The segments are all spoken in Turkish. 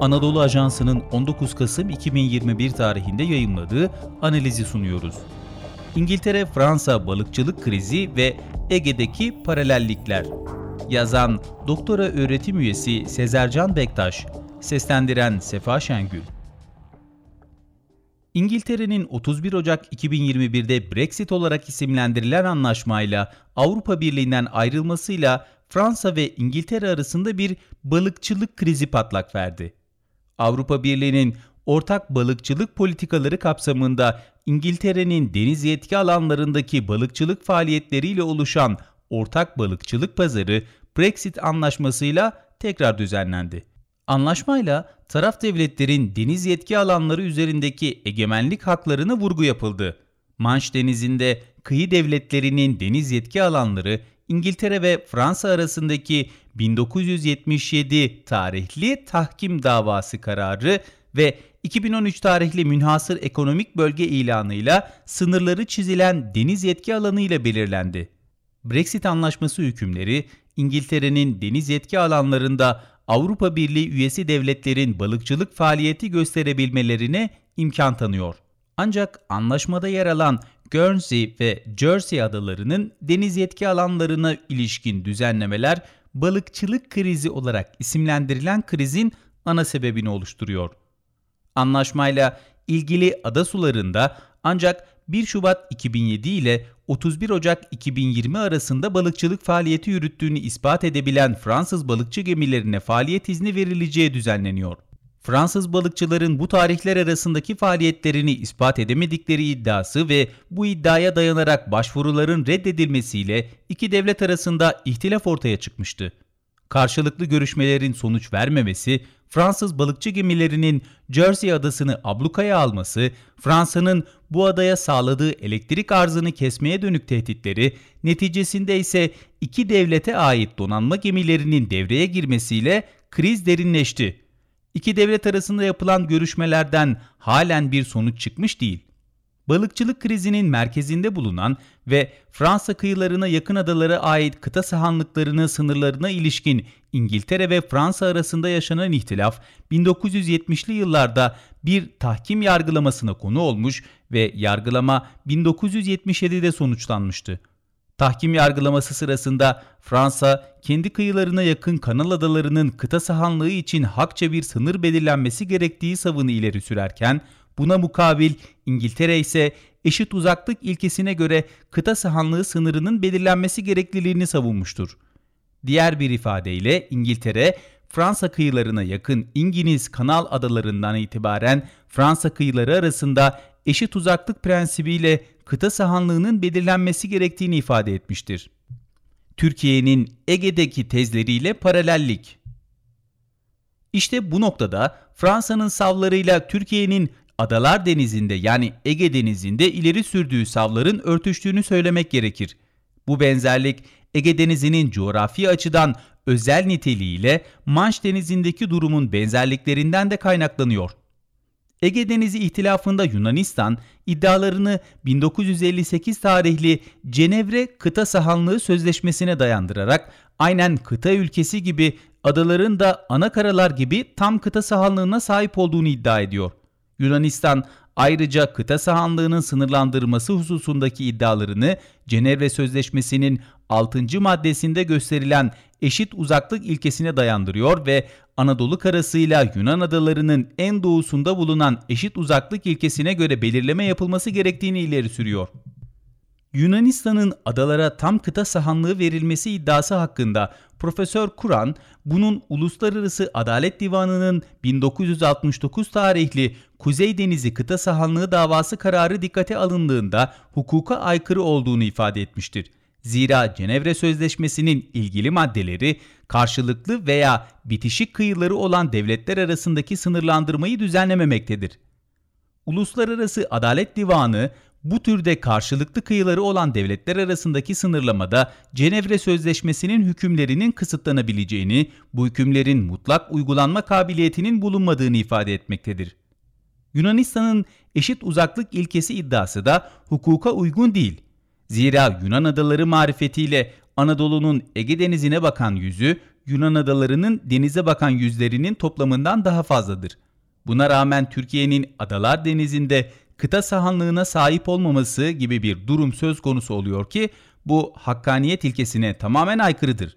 Anadolu Ajansı'nın 19 Kasım 2021 tarihinde yayımladığı analizi sunuyoruz. İngiltere-Fransa balıkçılık krizi ve Ege'deki paralellikler. Yazan Doktora öğretim üyesi Sezercan Bektaş, seslendiren Sefa Şengül. İngiltere'nin 31 Ocak 2021'de Brexit olarak isimlendirilen anlaşmayla Avrupa Birliği'nden ayrılmasıyla Fransa ve İngiltere arasında bir balıkçılık krizi patlak verdi. Avrupa Birliği'nin ortak balıkçılık politikaları kapsamında İngiltere'nin deniz yetki alanlarındaki balıkçılık faaliyetleriyle oluşan ortak balıkçılık pazarı Brexit anlaşmasıyla tekrar düzenlendi. Anlaşmayla taraf devletlerin deniz yetki alanları üzerindeki egemenlik haklarını vurgu yapıldı. Manş Denizi'nde kıyı devletlerinin deniz yetki alanları İngiltere ve Fransa arasındaki 1977 tarihli tahkim davası kararı ve 2013 tarihli münhasır ekonomik bölge ilanıyla sınırları çizilen deniz yetki alanı ile belirlendi. Brexit anlaşması hükümleri İngiltere'nin deniz yetki alanlarında Avrupa Birliği üyesi devletlerin balıkçılık faaliyeti gösterebilmelerine imkan tanıyor. Ancak anlaşmada yer alan Guernsey ve Jersey adalarının deniz yetki alanlarına ilişkin düzenlemeler balıkçılık krizi olarak isimlendirilen krizin ana sebebini oluşturuyor. Anlaşmayla ilgili ada sularında ancak 1 Şubat 2007 ile 31 Ocak 2020 arasında balıkçılık faaliyeti yürüttüğünü ispat edebilen Fransız balıkçı gemilerine faaliyet izni verileceği düzenleniyor. Fransız balıkçıların bu tarihler arasındaki faaliyetlerini ispat edemedikleri iddiası ve bu iddiaya dayanarak başvuruların reddedilmesiyle iki devlet arasında ihtilaf ortaya çıkmıştı. Karşılıklı görüşmelerin sonuç vermemesi, Fransız balıkçı gemilerinin Jersey adasını ablukaya alması, Fransa'nın bu adaya sağladığı elektrik arzını kesmeye dönük tehditleri, neticesinde ise iki devlete ait donanma gemilerinin devreye girmesiyle kriz derinleşti. İki devlet arasında yapılan görüşmelerden halen bir sonuç çıkmış değil. Balıkçılık krizinin merkezinde bulunan ve Fransa kıyılarına yakın adalara ait kıta sahanlıklarını sınırlarına ilişkin İngiltere ve Fransa arasında yaşanan ihtilaf 1970'li yıllarda bir tahkim yargılamasına konu olmuş ve yargılama 1977'de sonuçlanmıştı. Tahkim yargılaması sırasında Fransa kendi kıyılarına yakın Kanal Adaları'nın kıta sahanlığı için hakça bir sınır belirlenmesi gerektiği savını ileri sürerken buna mukabil İngiltere ise eşit uzaklık ilkesine göre kıta sahanlığı sınırının belirlenmesi gerekliliğini savunmuştur. Diğer bir ifadeyle İngiltere Fransa kıyılarına yakın İngiliz Kanal adalarından itibaren Fransa kıyıları arasında eşit uzaklık prensibiyle kıta sahanlığının belirlenmesi gerektiğini ifade etmiştir. Türkiye'nin Ege'deki tezleriyle paralellik. İşte bu noktada Fransa'nın savlarıyla Türkiye'nin Adalar Denizi'nde yani Ege Denizi'nde ileri sürdüğü savların örtüştüğünü söylemek gerekir. Bu benzerlik Ege Denizi'nin coğrafi açıdan özel niteliğiyle Manş Denizi'ndeki durumun benzerliklerinden de kaynaklanıyor. Ege Denizi ihtilafında Yunanistan iddialarını 1958 tarihli Cenevre Kıta Sahanlığı Sözleşmesi'ne dayandırarak aynen kıta ülkesi gibi adaların da ana karalar gibi tam kıta sahanlığına sahip olduğunu iddia ediyor. Yunanistan ayrıca kıta sahanlığının sınırlandırılması hususundaki iddialarını Cenevre Sözleşmesi'nin 6. maddesinde gösterilen eşit uzaklık ilkesine dayandırıyor ve Anadolu karasıyla Yunan adalarının en doğusunda bulunan eşit uzaklık ilkesine göre belirleme yapılması gerektiğini ileri sürüyor. Yunanistan'ın adalara tam kıta sahanlığı verilmesi iddiası hakkında Profesör Kur'an, bunun Uluslararası Adalet Divanı'nın 1969 tarihli Kuzey Denizi kıta sahanlığı davası kararı dikkate alındığında hukuka aykırı olduğunu ifade etmiştir. Zira Cenevre Sözleşmesi'nin ilgili maddeleri karşılıklı veya bitişik kıyıları olan devletler arasındaki sınırlandırmayı düzenlememektedir. Uluslararası Adalet Divanı bu türde karşılıklı kıyıları olan devletler arasındaki sınırlamada Cenevre Sözleşmesi'nin hükümlerinin kısıtlanabileceğini, bu hükümlerin mutlak uygulanma kabiliyetinin bulunmadığını ifade etmektedir. Yunanistan'ın eşit uzaklık ilkesi iddiası da hukuka uygun değil. Zira Yunan adaları marifetiyle Anadolu'nun Ege Denizi'ne bakan yüzü Yunan adalarının denize bakan yüzlerinin toplamından daha fazladır. Buna rağmen Türkiye'nin Adalar Denizi'nde kıta sahanlığına sahip olmaması gibi bir durum söz konusu oluyor ki bu hakkaniyet ilkesine tamamen aykırıdır.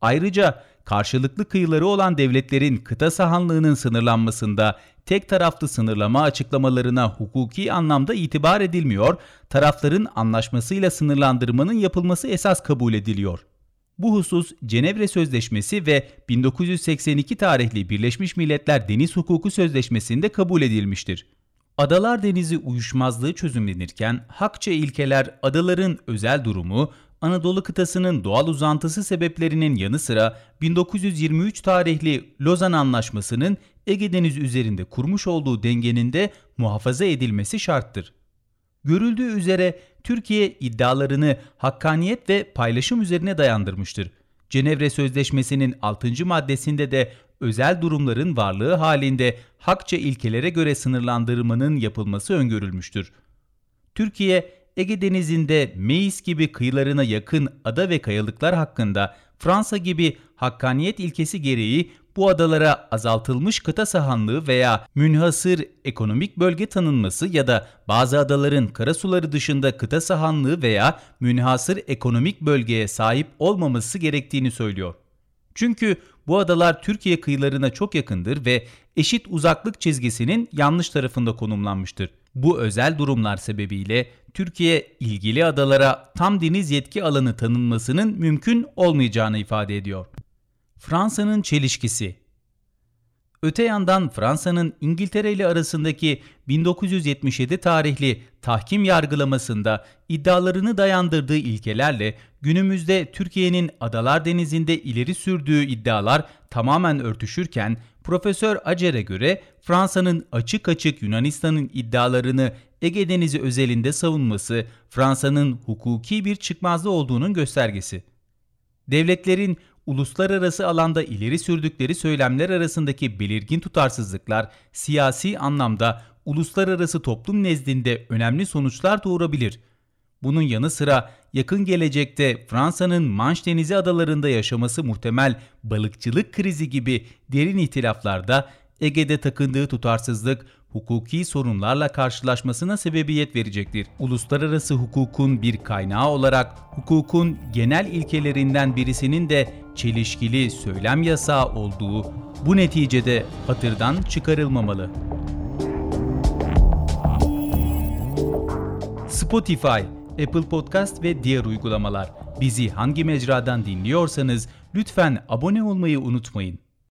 Ayrıca karşılıklı kıyıları olan devletlerin kıta sahanlığının sınırlanmasında tek taraflı sınırlama açıklamalarına hukuki anlamda itibar edilmiyor, tarafların anlaşmasıyla sınırlandırmanın yapılması esas kabul ediliyor. Bu husus Cenevre Sözleşmesi ve 1982 tarihli Birleşmiş Milletler Deniz Hukuku Sözleşmesi'nde kabul edilmiştir. Adalar Denizi uyuşmazlığı çözümlenirken hakça ilkeler adaların özel durumu, Anadolu kıtasının doğal uzantısı sebeplerinin yanı sıra 1923 tarihli Lozan Anlaşması'nın Ege Denizi üzerinde kurmuş olduğu dengenin de muhafaza edilmesi şarttır. Görüldüğü üzere Türkiye iddialarını hakkaniyet ve paylaşım üzerine dayandırmıştır. Cenevre Sözleşmesi'nin 6. maddesinde de özel durumların varlığı halinde hakça ilkelere göre sınırlandırmanın yapılması öngörülmüştür. Türkiye, Ege Denizi'nde Meis gibi kıyılarına yakın ada ve kayalıklar hakkında Fransa gibi hakkaniyet ilkesi gereği bu adalara azaltılmış kıta sahanlığı veya münhasır ekonomik bölge tanınması ya da bazı adaların karasuları dışında kıta sahanlığı veya münhasır ekonomik bölgeye sahip olmaması gerektiğini söylüyor. Çünkü bu adalar Türkiye kıyılarına çok yakındır ve eşit uzaklık çizgisinin yanlış tarafında konumlanmıştır. Bu özel durumlar sebebiyle Türkiye ilgili adalara tam deniz yetki alanı tanınmasının mümkün olmayacağını ifade ediyor. Fransa'nın çelişkisi Öte yandan Fransa'nın İngiltere ile arasındaki 1977 tarihli tahkim yargılamasında iddialarını dayandırdığı ilkelerle günümüzde Türkiye'nin Adalar Denizi'nde ileri sürdüğü iddialar tamamen örtüşürken Profesör Acer'e göre Fransa'nın açık açık Yunanistan'ın iddialarını Ege Denizi özelinde savunması Fransa'nın hukuki bir çıkmazda olduğunun göstergesi. Devletlerin uluslararası alanda ileri sürdükleri söylemler arasındaki belirgin tutarsızlıklar siyasi anlamda uluslararası toplum nezdinde önemli sonuçlar doğurabilir. Bunun yanı sıra yakın gelecekte Fransa'nın Manş Denizi adalarında yaşaması muhtemel balıkçılık krizi gibi derin itilaflarda Ege'de takındığı tutarsızlık hukuki sorunlarla karşılaşmasına sebebiyet verecektir. Uluslararası hukukun bir kaynağı olarak hukukun genel ilkelerinden birisinin de çelişkili söylem yasağı olduğu bu neticede hatırdan çıkarılmamalı. Spotify, Apple Podcast ve diğer uygulamalar. Bizi hangi mecradan dinliyorsanız lütfen abone olmayı unutmayın.